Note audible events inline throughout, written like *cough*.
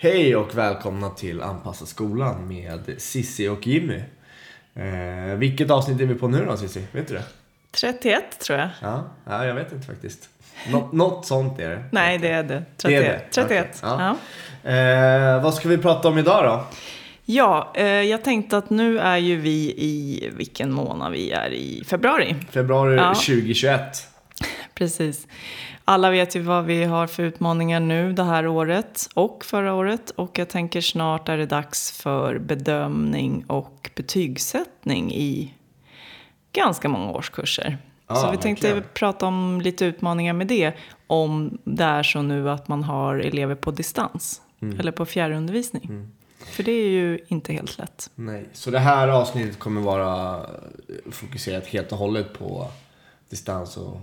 Hej och välkomna till Anpassa skolan med Sissi och Jimmy. Eh, vilket avsnitt är vi på nu då Sissi? Vet du det? 31 tror jag. Ja, ja jag vet inte faktiskt. Nå något sånt är det. Nej, det är det. 31. Det är det. 31. Okej, ja. Ja. Eh, vad ska vi prata om idag då? Ja, eh, jag tänkte att nu är ju vi i, vilken månad vi är i? Februari. Februari Ja. 2021. Precis. Alla vet ju vad vi har för utmaningar nu det här året och förra året. Och jag tänker snart är det dags för bedömning och betygssättning i ganska många årskurser. Ja, så vi tänkte verkligen. prata om lite utmaningar med det. Om det är så nu att man har elever på distans. Mm. Eller på fjärrundervisning. För det är ju inte helt lätt. Nej, så det här avsnittet kommer vara fokuserat helt och hållet på distans och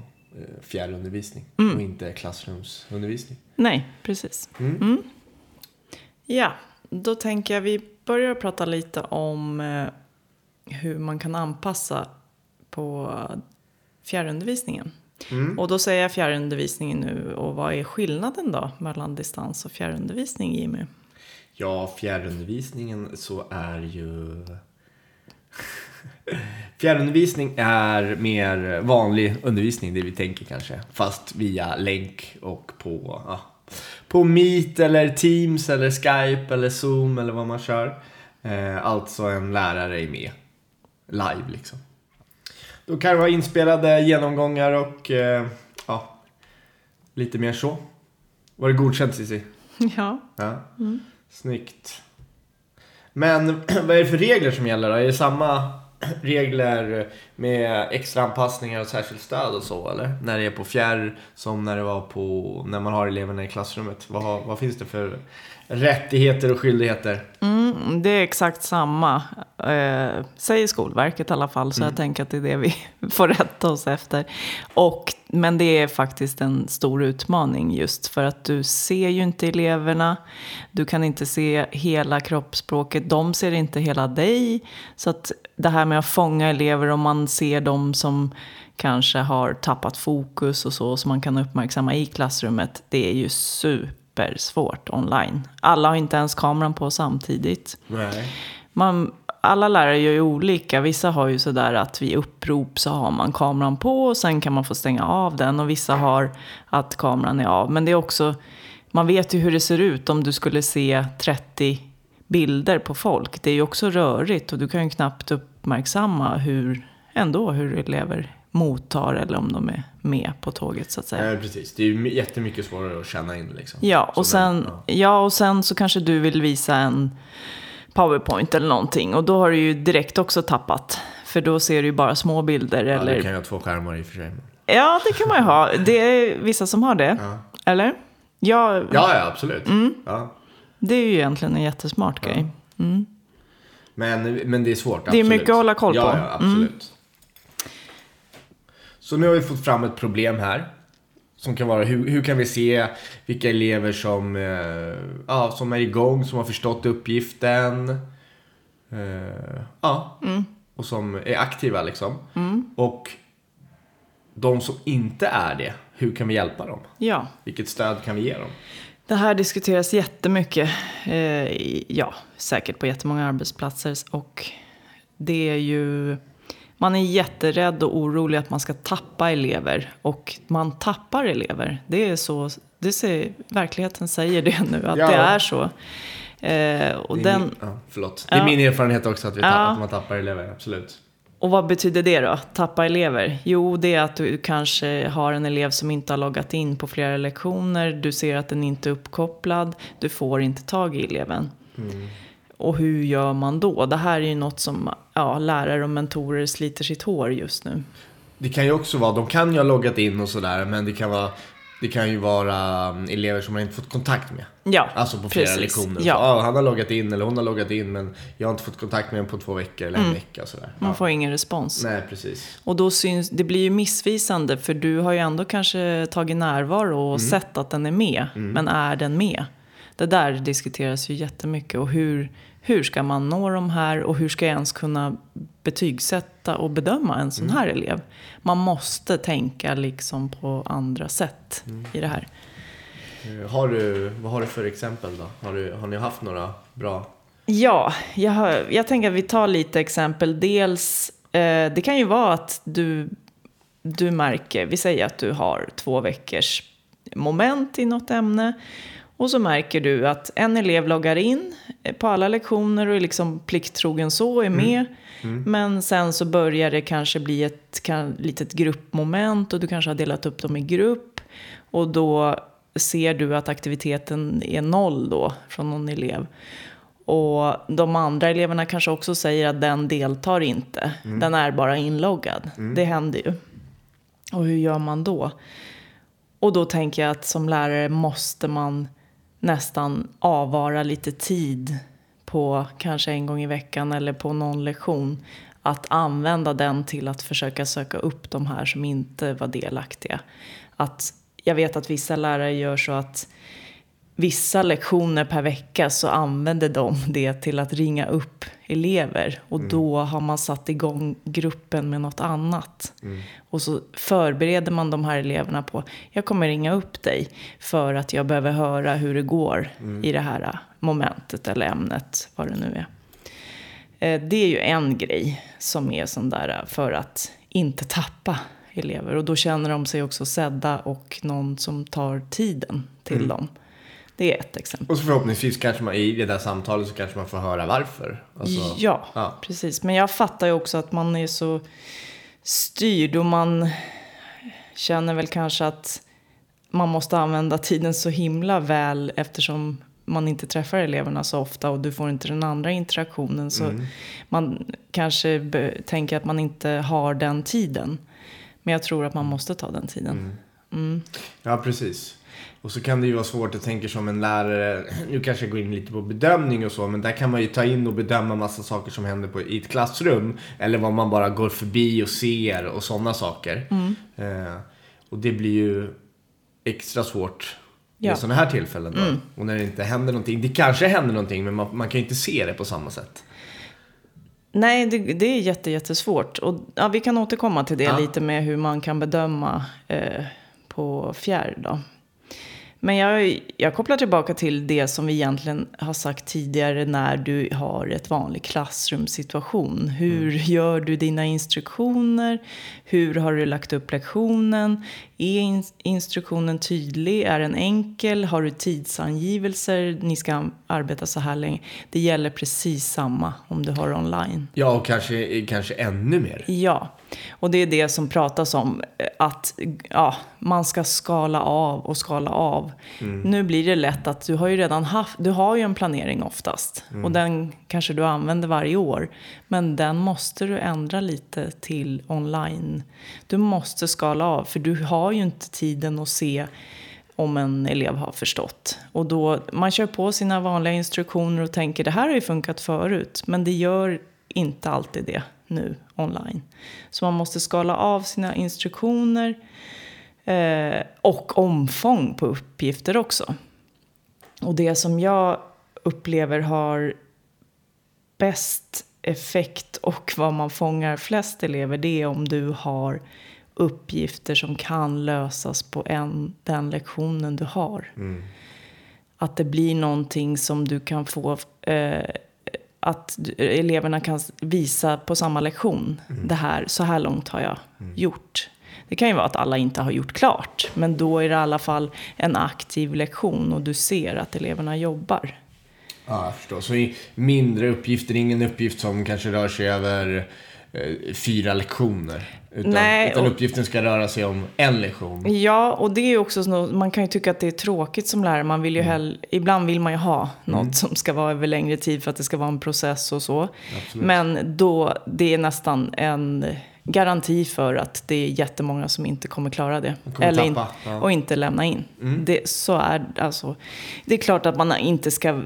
fjärrundervisning Mm. och inte klassrumsundervisning. Nej, precis. Mm. Ja, då tänker jag vi börjar prata lite om eh, hur man kan anpassa på fjärrundervisningen. Och då säger jag fjärrundervisningen nu och vad är skillnaden då mellan distans och fjärrundervisning Jimmy? Ja, fjärrundervisningen så är ju... *laughs* Fjärrundervisning är mer vanlig undervisning, det vi tänker kanske. Fast via länk och på, ja, på Meet eller Teams eller Skype eller Zoom eller vad man kör. Eh, alltså en lärare är med live liksom. Då kan det vara inspelade genomgångar och eh, ja, lite mer så. Var det godkänt Cissi? *laughs* Ja, Ja. Snyggt. Men *clears throat* vad är det för regler som gäller då? Är det samma *clears throat* regler med extra anpassningar och särskilt stöd och så eller? När det är på fjärr som när det var på när man har eleverna i klassrummet. Vad, vad finns det för rättigheter och skyldigheter? mm, det är exakt samma. Eh, säger Skolverket i alla fall, så jag tänker att det är det vi *laughs* får rätta oss efter. Och, men det är faktiskt en stor utmaning just för att du ser ju inte eleverna. Du kan inte se hela kroppsspråket. De ser inte hela dig. Så att det här med att fånga elever om man ser dem som kanske har tappat fokus och så, som man kan uppmärksamma i klassrummet, det är ju supersvårt online. Alla har inte ens kameran på samtidigt. Nej. Man, alla lärare gör ju olika. Vissa har ju sådär att vid upprop så har man kameran på och sen kan man få stänga av den. Och vissa har att kameran är av. Men det är också, man vet ju hur det ser ut om du skulle se 30 bilder på folk. Det är ju också rörigt och du kan ju knappt uppmärksamma hur, ändå hur elever mottar eller om de är med på tåget så att säga. Nej, precis. Det är ju jättemycket svårare att känna in liksom. Ja, och sen, ja, och sen så kanske du vill visa en powerpoint eller någonting. Och då har du ju direkt också tappat. För då ser du ju bara små bilder. Ja, eller... du kan ju ha två skärmar i och för sig. Ja, det kan man ju ha. Det är vissa som har det. Ja. Eller? Ja, Ja, ja, absolut. Mm. Ja. det är ju egentligen en jättesmart grej. Men, men det är svårt, Det är absolut. mycket att hålla koll ja, på. Ja, absolut. Så nu har vi fått fram ett problem här. Som kan vara, hur, hur kan vi se vilka elever som, eh, ja, som är igång, som har förstått uppgiften. Eh, ja, Mm. och som är aktiva liksom. Och de som inte är det, hur kan vi hjälpa dem? Ja. Vilket stöd kan vi ge dem? Det här diskuteras jättemycket. Eh, ja, säkert på jättemånga arbetsplatser. Och det är ju... Man är jätterädd och orolig att man ska tappa elever. Och man tappar elever. Det är så... Det ser, verkligheten säger det nu, att Ja. det är så. Eh, och, Det är den, min, ja, förlåt. Det är Ja. min erfarenhet också att, vi tappar, att man tappar elever, absolut. och vad betyder det då? Tappa elever? Jo, det är att du kanske har en elev som inte har loggat in på flera lektioner. Du ser att den inte är uppkopplad. Du får inte tag i eleven. Och hur gör man då? Det här är ju något som ja, lärare och mentorer sliter sitt hår just nu. Det kan ju också vara, de kan ju ha loggat in och sådär, men det kan vara det kan ju vara um, elever som man inte fått kontakt med. Ja, Alltså på flera precis. lektioner. Ja. Så, ah, han har loggat in eller hon har loggat in men jag har inte fått kontakt med honom på två veckor eller en vecka och sådär. Man Ja. får ingen respons. Nej, precis. Och då syns, det blir ju missvisande för du har ju ändå kanske tagit närvaro och sett att den är med. Men är den med? Det där diskuteras ju jättemycket. Och hur, hur ska man nå de här och hur ska jag ens kunna betygsätta och bedöma en sån här elev? Man måste tänka liksom på andra sätt i det här. Eh, Har du, vad har du för exempel då? Har, du, har ni haft några bra? Ja, jag, har, jag tänker att vi tar lite exempel. Dels, eh, det kan ju vara att du, du märker, vi säger att du har två veckors moment i något ämne. Och så märker du att en elev loggar in på alla lektioner och är liksom plikttrogen så, är med. Men sen så börjar det kanske bli ett kan, litet gruppmoment och du kanske har delat upp dem i grupp. Och då ser du att aktiviteten är noll då från någon elev. Och de andra eleverna kanske också säger att den deltar inte. Den är bara inloggad. Det händer ju. Och hur gör man då? Och då tänker jag att som lärare måste man nästan avvara lite tid på kanske en gång i veckan eller på någon lektion. Att använda den till att försöka söka upp de här som inte var delaktiga. Att jag vet att vissa lärare gör så att vissa lektioner per vecka så använder de det till att ringa upp elever. Och då har man satt igång gruppen med något annat. Och så förbereder man de här eleverna på, jag kommer ringa upp dig för att jag behöver höra hur det går i det här momentet eller ämnet, vad det nu är. Eh, Det är ju en grej som är sån där för att inte tappa elever. Och då känner de sig också sedda och någon som tar tiden till dem. Det är ett exempel. Och så förhoppningsvis kanske man i det där samtalet så kanske man får höra varför. Alltså, ja, ja. precis. Men jag fattar ju också att man är så styrd och man känner väl kanske att man måste använda tiden så himla väl eftersom man inte träffar eleverna så ofta och du får inte den andra interaktionen. Så man kanske tänker att man inte har den tiden. Men jag tror att man måste ta den tiden. Mm. Ja, precis. Och så kan det ju vara svårt, jag tänker som en lärare, *clears throat* nu kanske jag går in lite på bedömning och så, men där kan man ju ta in och bedöma massa saker som händer på, i ett klassrum. Eller vad man bara går förbi och ser och sådana saker. Eh, och det blir ju extra svårt vid Ja. sådana här tillfällen då. Och när det inte händer någonting. Det kanske händer någonting, men man, man kan ju inte se det på samma sätt. Nej, det, det är jätte, jättesvårt. Och, ja, vi kan återkomma till det Ja. lite med hur man kan bedöma eh, på fjärr. Då. Men jag, jag kopplar tillbaka till det som vi egentligen har sagt tidigare när du har ett vanlig klassrumssituation. Hur gör du dina instruktioner? Hur har du lagt upp lektionen? Är in, instruktionen tydlig? Är den enkel? Har du tidsangivelser? Ni ska arbeta så här länge. Det gäller precis samma om du har online. Ja, och kanske, kanske ännu mer. Ja, och det är det som pratas om. Att ja, man ska skala av och skala av. Nu blir det lätt att du har ju redan haft, du har ju en planering oftast. Och den kanske du använder varje år. Men den måste du ändra lite till online. Du måste skala av, för du har ju inte tiden att se om en elev har förstått. Och då, man kör på sina vanliga instruktioner och tänker det här har ju funkat förut. Men det gör inte alltid det nu online. Så man måste skala av sina instruktioner eh, och omfång på uppgifter också. Och det som jag upplever har bäst effekt och vad man fångar flest elever det är om du har uppgifter som kan lösas på en, den lektionen du har. Att det blir någonting som du kan få eh, att eleverna kan visa på samma lektion. Det här, så här långt har jag gjort. Det kan ju vara att alla inte har gjort klart. Men då är det i alla fall en aktiv lektion och du ser att eleverna jobbar. Ja, jag förstår. Så mindre uppgifter, ingen uppgift som kanske rör sig över fyra lektioner. Utan, Nej, utan uppgiften ska röra sig om en lektion. Ja, och det är också så, man kan ju tycka att det är tråkigt som lärare. Man vill ju hell, ibland vill man ju ha något som ska vara över längre tid för att det ska vara en process och så. Men då, det är nästan en garanti för att det är jättemånga som inte kommer klara det. kommer Eller in, ja. Och inte lämna in. Det, så är, alltså, det är klart att man inte ska,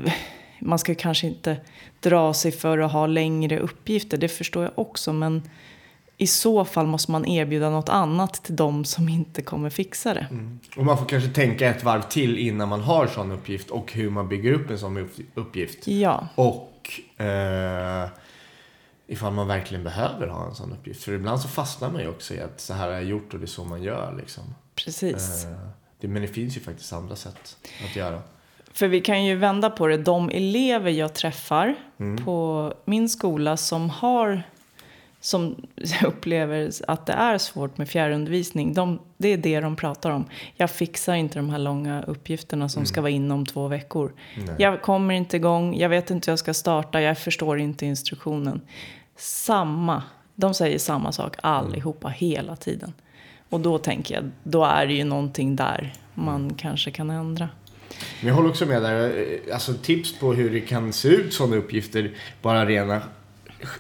man ska kanske inte dra sig för att ha längre uppgifter. Det förstår jag också. Men i så fall måste man erbjuda något annat till de som inte kommer fixa det. Och man får kanske tänka ett varv till innan man har sån uppgift och hur man bygger upp en sån upp- uppgift. Ja, Och eh, ifall man verkligen behöver ha en sån uppgift. För ibland så fastnar man ju också i att så här har jag gjort och det är så man gör. Liksom. precis. Eh, det, men det finns ju faktiskt andra sätt att göra. För vi kan ju vända på det. De elever jag träffar på min skola som har som *laughs* upplever att det är svårt med fjärrundervisning. De, det är det de pratar om. Jag fixar inte de här långa uppgifterna som ska vara inne om två veckor. Nej. Jag kommer inte igång, jag vet inte hur jag ska starta, jag förstår inte instruktionen. Samma, de säger samma sak allihopa hela tiden. Och då tänker jag, då är det ju någonting där man kanske kan ändra. Men jag håller också med där. eh, Alltså tips på hur det kan se ut sådana uppgifter, bara rena,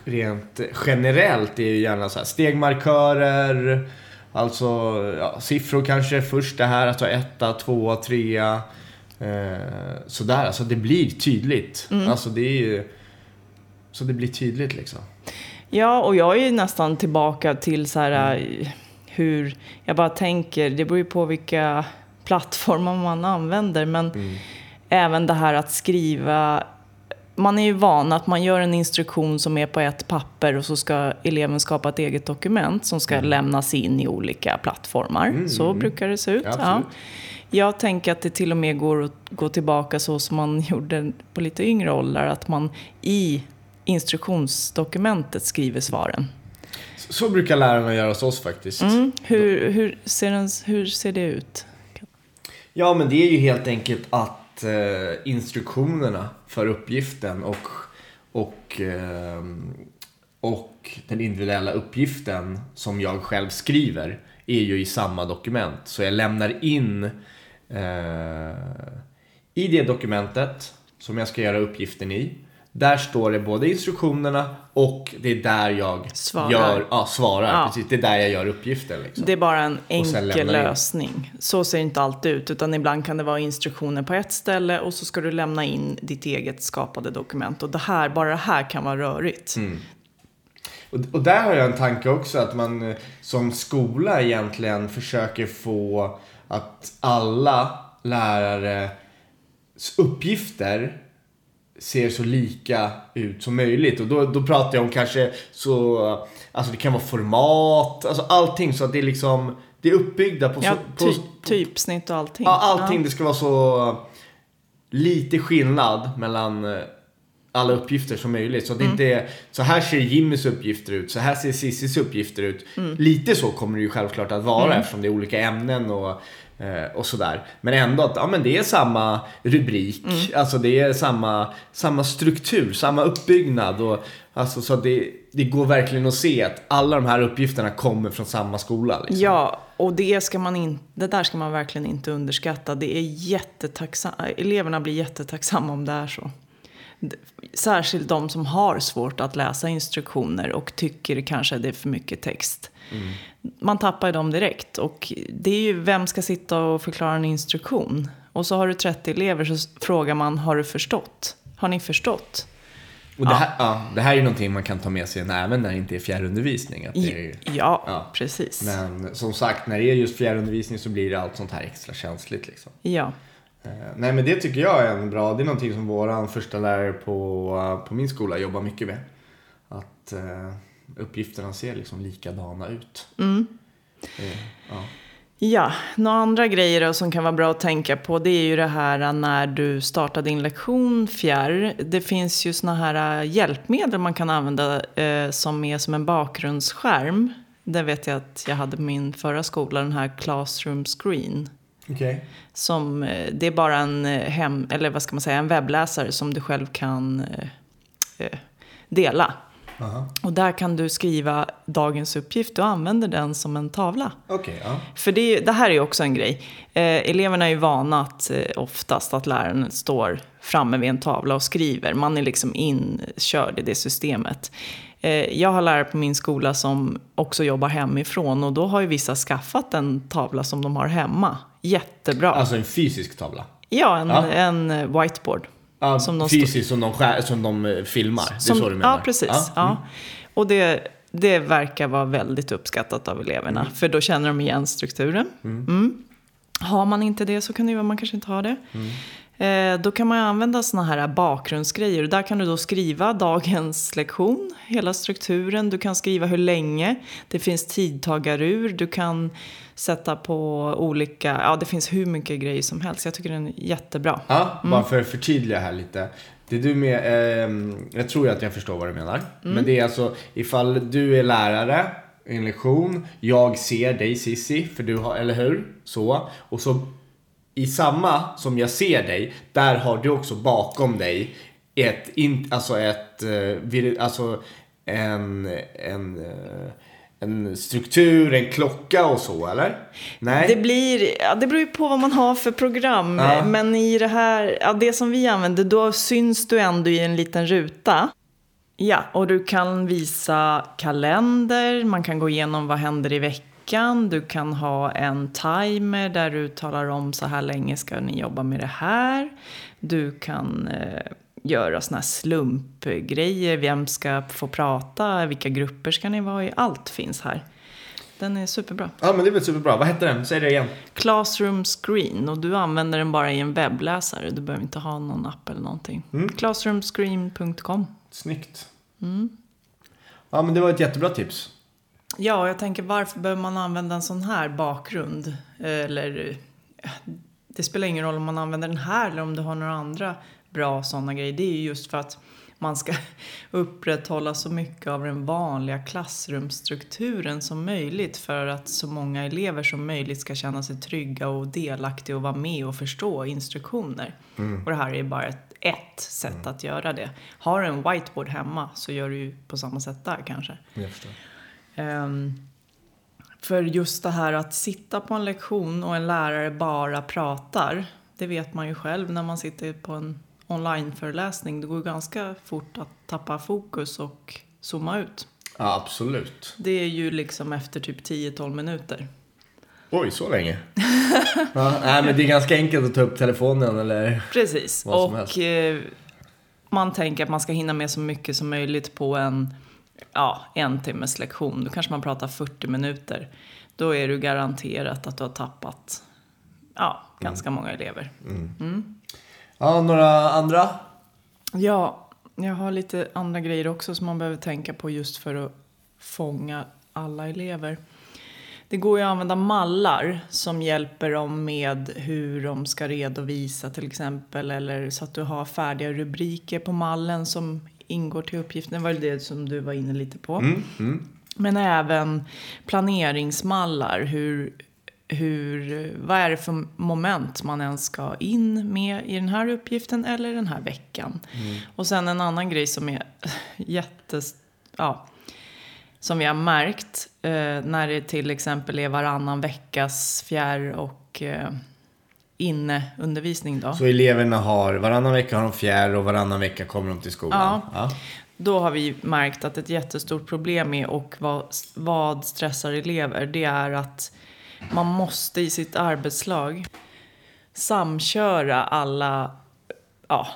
rent generellt, är ju gärna så här stegmarkörer, alltså ja, siffror kanske först det här, alltså etta, tvåa, trea. Eh, sådär, alltså det blir tydligt. Alltså det är ju... Så det blir tydligt liksom. Ja, och jag är ju nästan tillbaka till så här eh, hur, jag bara tänker, det beror ju på vilka plattformar man använder, men även det här att skriva man är ju van att man gör en instruktion som är på ett papper och så ska eleven skapa ett eget dokument som ska lämnas in i olika plattformar. Så brukar det se ut. Ja. Jag tänker att det till och med går att gå tillbaka så som man *laughs* gjorde på lite yngre åldrar. Att man i instruktionsdokumentet skriver svaren. Så, så brukar lärarna göra hos oss faktiskt. Mm. Hur, hur, ser den, hur ser det ut? Ja, men det är ju helt enkelt att eh, instruktionerna för uppgiften och, och, eh, och den individuella uppgiften som jag själv skriver är ju i samma dokument. Så jag lämnar in eh, i det dokumentet som jag ska göra uppgiften i. Där står det både instruktionerna och det är där jag Svarar. Gör, ja, svarar. Ja. Precis, det är där jag gör uppgiften. Liksom. Det är bara en enkel lösning. Så ser det inte alltid ut. Utan ibland kan det vara instruktioner på ett ställe och så ska du lämna in ditt eget skapade dokument. Och det här, bara det här kan vara rörigt. Mm. Och, och där har jag en tanke också att man eh, som skola egentligen försöker få att alla lärares uppgifter ser så lika ut som möjligt. Och då, då pratar jag om kanske så, alltså det kan vara format, alltså allting så att det är liksom, det är uppbyggda på, Ja, så, på, ty, typsnitt och allting. Ja, allting. Det ska vara så lite skillnad mellan eh, alla uppgifter som möjligt. Så det Mm. inte är, så här ser Jimmys uppgifter ut, så här ser Cissis uppgifter ut. Mm. Lite så kommer det ju självklart att vara eftersom det är olika ämnen och, eh, och sådär. Men ändå att ja, men det är samma rubrik, Mm. alltså det är samma, samma struktur, samma uppbyggnad. Och, alltså, så det, det går verkligen att se att alla de här uppgifterna kommer från samma skola. Liksom. Ja, och det, ska man in, det där ska man verkligen inte underskatta. Det är jättetacksam, eleverna blir jättetacksamma om det är så. Särskilt de som har svårt att läsa instruktioner och tycker kanske det är för mycket text. Man tappar ju dem direkt. Och det är ju, vem ska sitta och förklara en instruktion? Och så har du 30 elever så frågar man, har du förstått? Har ni förstått? Och det här, ja, det här är ju någonting man kan ta med sig även när det inte är fjärrundervisning. Att det är, Ja, Ja. precis. Men som sagt, när det är just fjärrundervisning så blir det allt sånt här extra känsligt. Liksom. Ja. Eh, nej men det tycker jag är en bra, det är någonting som våran första lärare på, på min skola jobbar mycket med. Att eh, uppgifterna ser liksom likadana ut. Mm. Eh, ja. Ja, några andra grejer då som kan vara bra att tänka på det är ju det här när du startar din lektion fjärr. Det finns ju såna här äh, hjälpmedel man kan använda eh, som är som en bakgrundsskärm. Det vet jag att jag hade på min förra skola, den här Classroom Screen. Okej. Som, eh, det är bara en eh, hem, eller vad ska man säga, en webbläsare som du själv kan eh, eh, dela. Aha. Och där kan du skriva dagens uppgift och använder den som en tavla. Okej, ja. För det, det här är ju också en grej. Eh, eleverna är ju vana att eh, oftast att läraren står framme vid en tavla och skriver. Man är liksom inkörd i det systemet. Eh, jag har lärare på min skola som också jobbar hemifrån och då har ju vissa skaffat en tavla som de har hemma. Jättebra. Alltså en fysisk tavla. ja, en, ja. en eh, whiteboard. Ja, Som de fysiskt som de, skär, som de eh, filmar. det är Som- så du menar? Ja, precis. Ja. Ja. Mm. Och det, det verkar vara väldigt uppskattat av eleverna. Mm. För då känner de igen strukturen. Mm. Har man inte det så kan det ju vara man kanske inte har det. Mm. Eh, då kan man använda såna här bakgrundsgrejer. Där kan du då skriva dagens lektion, hela strukturen. Du kan skriva hur länge. Det finns tidtagarur. Du kan sätta på olika, ja det finns hur mycket grejer som helst. Jag tycker den är jättebra. Ja, bara för att förtydliga här lite. Det du med, eh, jag tror att jag förstår vad du menar. Men det är alltså ifall du är lärare i en lektion, jag ser dig Sissi, för du har, eller hur? Så. Och så i samma som jag ser dig, där har du också bakom dig ett, in, alltså ett, eh, alltså en, en, eh, en struktur, en klocka och så, eller? Nej? Det, blir, ja, det beror ju på vad man har för program. Ja. Men i det här, ja, det som vi använder, då syns du ändå i en liten ruta. Ja, och du kan visa kalender, man kan gå igenom vad händer i veckan. Du kan ha en timer där du talar om så här länge ska ni jobba med det här. Du kan eh, göra såna här slumpgrejer, vem ska få prata, vilka grupper ska ni vara i. Allt finns här. Den är superbra. Ja, men det är väl superbra. Vad hette den? Säg det igen. Classroom Screen och du använder den bara i en webbläsare. Du behöver inte ha någon app eller någonting. Classroomscreen.com Snyggt. Ja, men det var ett jättebra tips. Ja, jag tänker varför behöver man använda en sån här bakgrund? Eller eh, det spelar ingen roll om man använder den här eller om du har några andra bra sådana grejer. Det är ju just för att man ska *laughs* upprätthålla så mycket av den vanliga klassrumsstrukturen som möjligt för att så många elever som möjligt ska känna sig trygga och delaktiga och vara med och förstå instruktioner. Och det här är bara ett, ett sätt att göra det. Har du en whiteboard hemma så gör du ju på samma sätt där kanske. Jag förstår. Ehm, för just det här att sitta på en lektion och en lärare bara pratar, det vet man ju själv när man sitter på en onlineföreläsning. Det går ganska fort att tappa fokus och zooma ut. Ja, absolut. Det är ju liksom efter typ 10-12 minuter. Oj, så länge? *laughs* ja, nej, men det är ganska enkelt att ta upp telefonen eller... Precis. Vad som helst. Och eh, man tänker att man ska hinna med så mycket som möjligt på en, ja, en timmes lektion. Då kanske man pratar 40 minuter. Då är du garanterat att du har tappat ja, ganska många elever. Ja, några andra? Ja, jag har lite andra grejer också som man behöver tänka på just för att fånga alla elever. Det går ju att använda mallar som hjälper dem med hur de ska redovisa till exempel. Eller så att du har färdiga rubriker på mallen som ingår till uppgiften. Var det som du var inne lite på. Men även planeringsmallar. Hur, hur, vad är det för moment man ens ska in med i den här uppgiften eller den här veckan. Och sen en annan grej som är *laughs* jättes... Ja, som vi har märkt eh, när det till exempel är varannan veckas fjärr och eh, inneundervisning då. Så eleverna har, varannan vecka har de fjärr och varannan vecka kommer de till skolan? Ja. Då har vi märkt att ett jättestort problem är och vad, vad stressar elever, det är att man måste i sitt arbetslag samköra alla ja,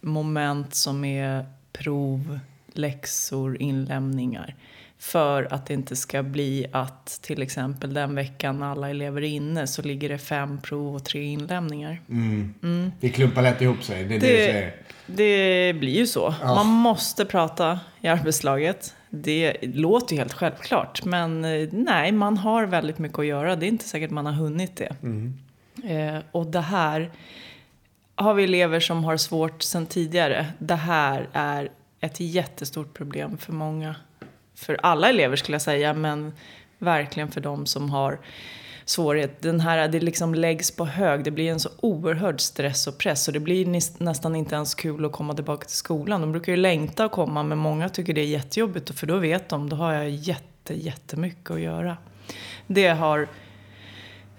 moment som är prov, läxor, inlämningsar. För att det inte ska bli att till exempel den veckan alla elever är inne så ligger det fem prov och tre inlämningar. Mm. Det klumpar lätt ihop sig, det är det, Det, blir ju så. Ja. Man måste prata i arbetslaget. Det låter ju helt självklart. Men eh, nej, man har väldigt mycket att göra. Det är inte säkert man har hunnit det. Eh, och det här har vi elever som har svårt sedan tidigare. Det här är ett jättestort problem för många. För alla elever skulle jag säga, men verkligen för de som har svårighet. Den här, det liksom läggs på hög. Det blir en så oerhörd stress och press. Och det blir nästan inte ens kul att komma tillbaka till skolan. De brukar ju längta att komma, men många tycker det är jättejobbigt. För då vet de, då har jag jätte, jättemycket att göra. Det har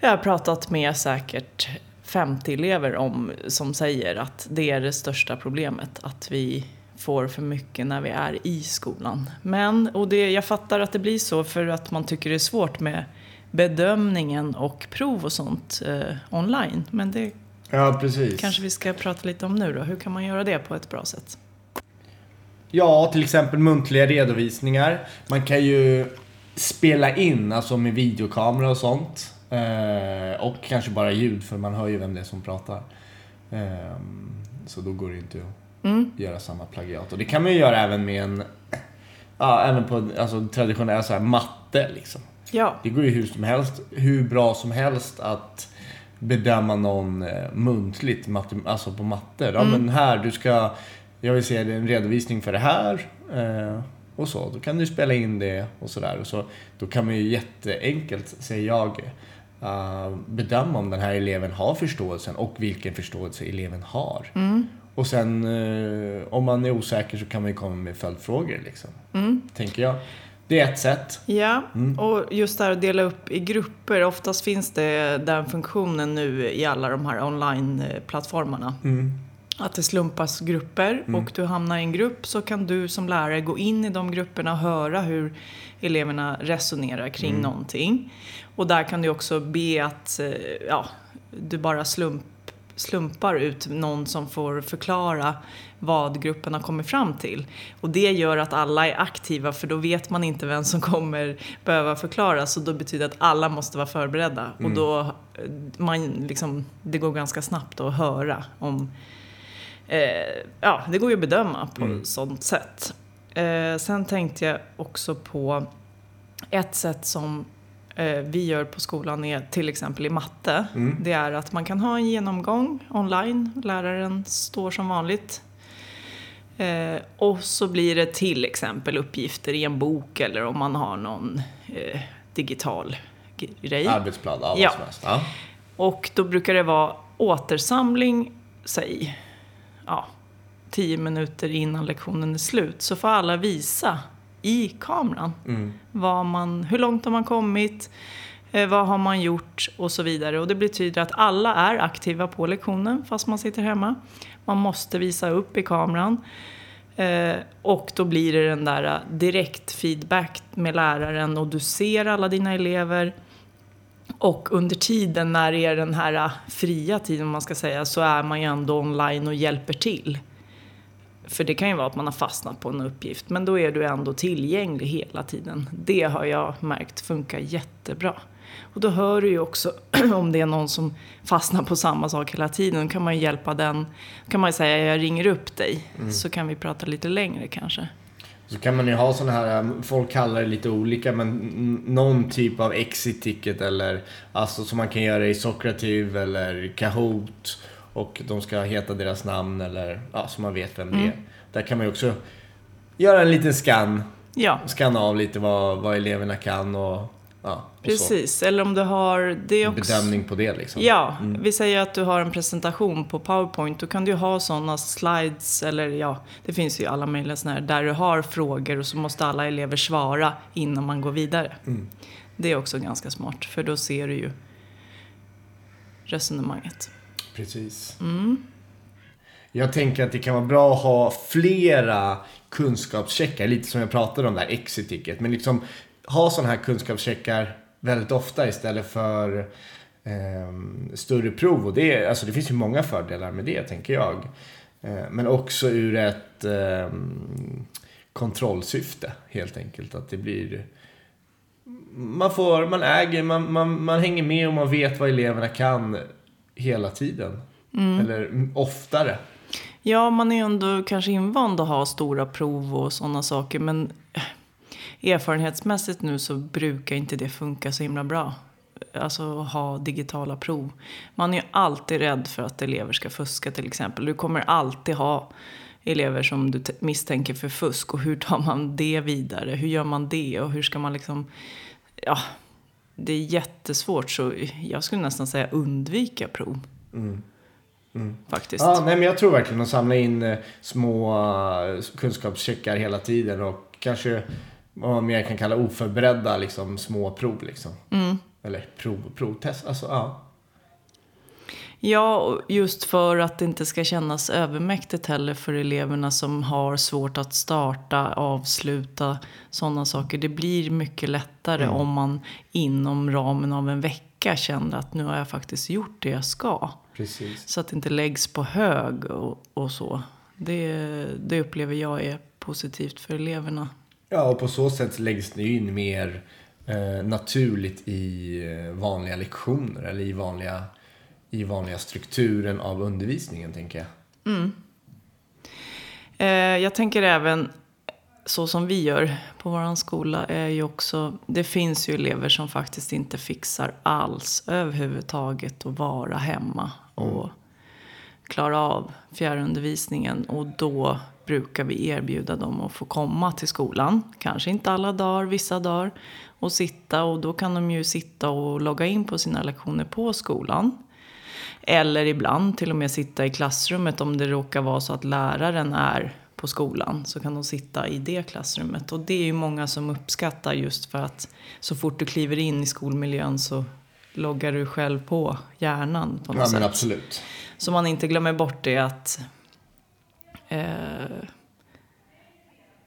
jag har pratat med säkert 50 elever om som säger att det är det största problemet. Att vi får för mycket när vi är i skolan. Men, och det, jag fattar att det blir så för att man tycker det är svårt med bedömningen och prov och sånt eh, online. Men det Ja, precis. kanske vi ska prata lite om nu då. Hur kan man göra det på ett bra sätt? Ja, till exempel muntliga redovisningar. Man kan ju spela in, alltså med videokamera och sånt. Eh, och kanske bara ljud, för man hör ju vem det är som pratar. Ehm, så då går det inte att Mm. göra samma plagiat. Och det kan man ju göra även med en, ja, även på alltså, traditionell så här, matte liksom. Ja. Det går ju hur som helst, hur bra som helst att bedöma någon eh, muntligt, matte, alltså på matte. Ja men här, du ska, jag vill se en redovisning för det här. Eh, och så, då kan du spela in det och sådär. Så, då kan man ju jätteenkelt, säger jag, eh, bedöma om den här eleven har förståelsen och vilken förståelse eleven har. Och sen eh, om man är osäker så kan man ju komma med följdfrågor liksom. Tänker jag. Det är ett sätt. Ja, och just det här att dela upp i grupper. Oftast finns det den funktionen nu i alla de här online-plattformarna. Att det slumpas grupper och du hamnar i en grupp så kan du som lärare gå in i de grupperna och höra hur eleverna resonerar kring någonting. Och där kan du också be att eh, ja, du bara slump, slumpar ut någon som får förklara vad gruppen har kommit fram till. Och det gör att alla är aktiva för då vet man inte vem som kommer behöva förklara. Så då betyder det att alla måste vara förberedda. Och då, eh, man, liksom, det går ganska snabbt att höra om Eh, ja, det går ju att bedöma på sånt sätt. Eh, sen tänkte jag också på ett sätt som vi gör på skolan är till exempel i matte. Det är att man kan ha en genomgång online. Läraren står som vanligt. Eh, och så blir det till exempel uppgifter i en bok eller om man har någon eh, digital grej. Arbetsblad, ja. Ja. Och då brukar det vara återsamling, säg, ja, tio minuter innan lektionen är slut. Så får alla visa i kameran vad man, hur långt har man kommit, eh, vad har man gjort och så vidare. Och det betyder att alla är aktiva på lektionen fast man sitter hemma. Man måste visa upp i kameran. Eh, och då blir det den där eh, direkt feedback med läraren och du ser alla dina elever. Och under tiden när det är den här fria tiden om man ska säga så är man ju ändå online och hjälper till. För det kan ju vara att man har fastnat på en uppgift men då är du ändå tillgänglig hela tiden. Det har jag märkt funkar jättebra. Och då hör du ju också *clears throat* om det är någon som fastnar på samma sak hela tiden. Då kan man ju hjälpa den. Då kan man ju säga jag ringer upp dig så kan vi prata lite längre kanske. Så kan man ju ha sådana här, um, folk kallar det lite olika, men någon typ av exit ticket eller alltså som man kan göra i Socrative eller Kahoot och de ska heta deras namn eller ja, så man vet vem det är. Där kan man ju också göra en liten scan, Ja. scanna av lite vad, vad eleverna kan och ja, Precis, eller om du har... Det så. också... bedömning på det liksom. Ja, vi säger att du har en presentation på PowerPoint. Då kan du ha sådana slides, eller ja, det finns ju alla möjliga sådana här, där du har frågor och så måste alla elever svara innan man går vidare. Det är också ganska smart, för då ser du ju resonemanget. Precis. Jag tänker att det kan vara bra att ha flera kunskapscheckar, lite som jag pratade om där, exit ticket. Men liksom ha sådana här kunskapscheckar väldigt ofta istället för ehm, större prov. Och det, alltså det finns ju många fördelar med det, tänker jag. Eh, men också ur ett ehm, kontrollsyfte, helt enkelt. Att det blir man får, man äger, man, man, man hänger med och man vet vad eleverna kan hela tiden. Eller mm, oftare. Ja, man är ju ändå kanske invand att ha stora prov och sådana saker, men eh, erfarenhetsmässigt nu så brukar inte det funka så himla bra. Alltså att ha digitala prov. Man är ju alltid rädd för att elever ska fuska till exempel. Du kommer alltid ha elever som du misstänker för fusk och hur tar man det vidare? Hur gör man det och hur ska man liksom... Ja, det är jättesvårt så jag skulle nästan säga undvika prov. Faktiskt. Ja, nej, men jag tror verkligen att samla in eh, små eh, kunskapscheckar hela tiden och kanske vad man mer kan kalla oförberedda liksom, små prov. Liksom. Eller prov, provtest. Alltså, ja. Ja, just för att det inte ska kännas övermäktigt heller för eleverna som har svårt att starta, avsluta sådana saker. Det blir mycket lättare om man inom ramen av en vecka känner att nu har jag faktiskt gjort det jag ska. Precis. Så att det inte läggs på hög och, och så. Det, det upplever jag är positivt för eleverna. Ja, och på så sätt läggs det in mer eh, naturligt i eh, vanliga lektioner eller i vanliga, i vanliga strukturen av undervisningen, tänker jag. Eh, jag tänker även så som vi gör på vår skola är ju också, det finns ju elever som faktiskt inte fixar alls överhuvudtaget att vara hemma och klara av fjärrundervisningen och då brukar vi erbjuda dem att få komma till skolan, kanske inte alla dagar, vissa dagar och sitta och då kan de ju sitta och logga in på sina lektioner på skolan. Eller ibland till och med sitta i klassrummet om det råkar vara så att läraren är på skolan så kan de sitta i det klassrummet. Och det är ju många som uppskattar just för att så fort du kliver in i skolmiljön så loggar du själv på hjärnan på något Ja, sätt. absolut. Så man inte glömmer bort det att eh,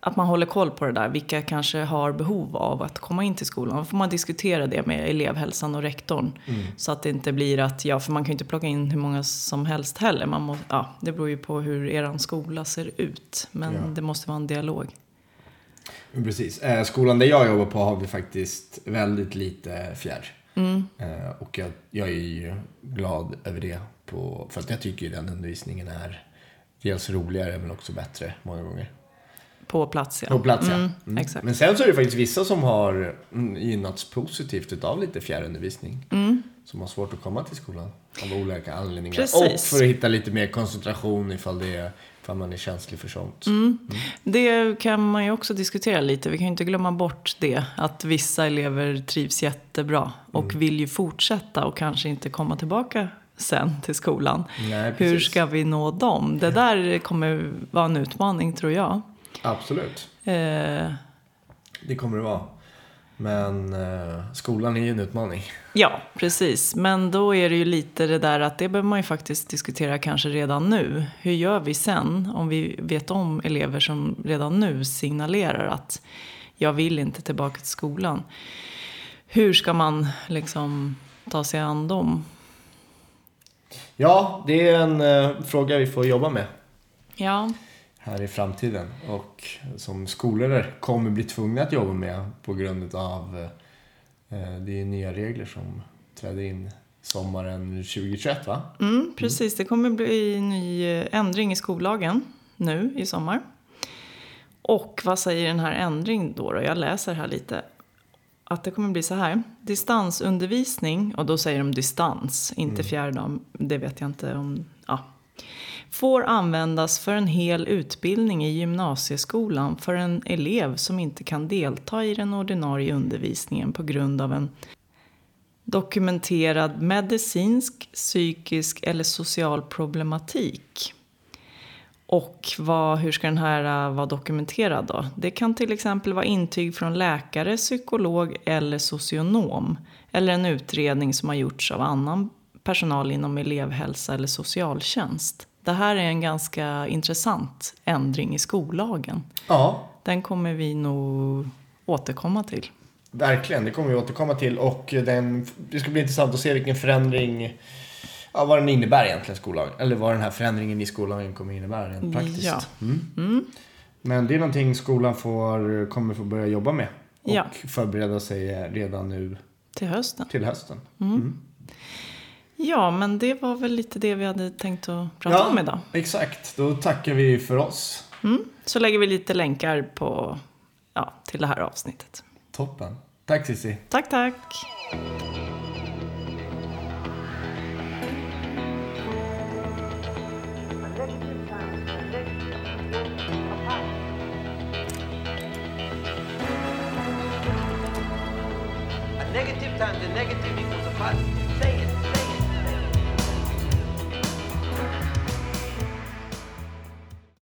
att man håller koll på det där. Vilka kanske har behov av att komma in till skolan. Då får man diskutera det med elevhälsan och rektorn. Så att det inte blir att, ja för man kan ju inte plocka in hur många som helst heller. Man må, ja, det beror ju på hur er skola ser ut. Men Ja. det måste vara en dialog. Precis. Eh, skolan där jag jobbar på har vi faktiskt väldigt lite fjärr. Eh, och jag, jag är ju glad över det. På, för att jag tycker ju den undervisningen är dels roligare men också bättre många gånger. På plats ja. På plats ja. Mm, Mm. Exakt. Men sen så är det faktiskt vissa som har mm, gynnats positivt utav lite fjärrundervisning. Som har svårt att komma till skolan av olika anledningar. Precis. Och för att hitta lite mer koncentration ifall, det är, ifall man är känslig för sånt. Det kan man ju också diskutera lite. Vi kan ju inte glömma bort det. Att vissa elever trivs jättebra och vill ju fortsätta och kanske inte komma tillbaka sen till skolan. Nej, Hur ska vi nå dem? Det där kommer vara en utmaning tror jag. Absolut. Eh, Det kommer det vara. Men eh, skolan är ju en utmaning. ja, precis. Men då är det ju lite det där att det behöver man ju faktiskt diskutera kanske redan nu. Hur gör vi sen om vi vet om elever som redan nu signalerar att jag vill inte tillbaka till skolan. Hur ska man liksom ta sig an dem? Ja, det är en eh, fråga vi får jobba med Ja, här i framtiden. Och som skolledare kommer bli tvungna att jobba med på grund av eh, det är nya regler som trädde in sommaren 2021 va? mm, precis. Det kommer bli en ny eh, ändring i skollagen nu i sommar. Och vad säger den här ändringen då, då? Jag läser här lite. Att det kommer bli så här. Distansundervisning, och då säger de distans, inte fjärrdag. Det vet jag inte om... Ja. Får användas för en hel utbildning i gymnasieskolan för en elev som inte kan delta i den ordinarie undervisningen på grund av en dokumenterad medicinsk, psykisk eller social problematik. Och vad, hur ska den här äh, vara dokumenterad då? Det kan till exempel vara intyg från läkare, psykolog eller socionom. Eller en utredning som har gjorts av annan personal inom elevhälsa eller socialtjänst. Det här är en ganska intressant ändring i skollagen. Ja, Den kommer vi nog återkomma till. verkligen. Det kommer vi återkomma till. Och den, det ska bli intressant att se vilken förändring, ja, vad den innebär egentligen skollagen. Eller vad den här förändringen i skollagen kommer innebära rent praktiskt. Ja. Mm. Men det är någonting skolan får, kommer få börja jobba med. Och Ja. förbereda sig redan nu Till hösten. till hösten. Ja, men det var väl lite det vi hade tänkt att prata om idag. exakt. Då tackar vi för oss. Mm. Så lägger vi lite länkar på, ja, till det här avsnittet. Toppen. Tack Cissi. Tack, tack! A negative times a negative equals a positive.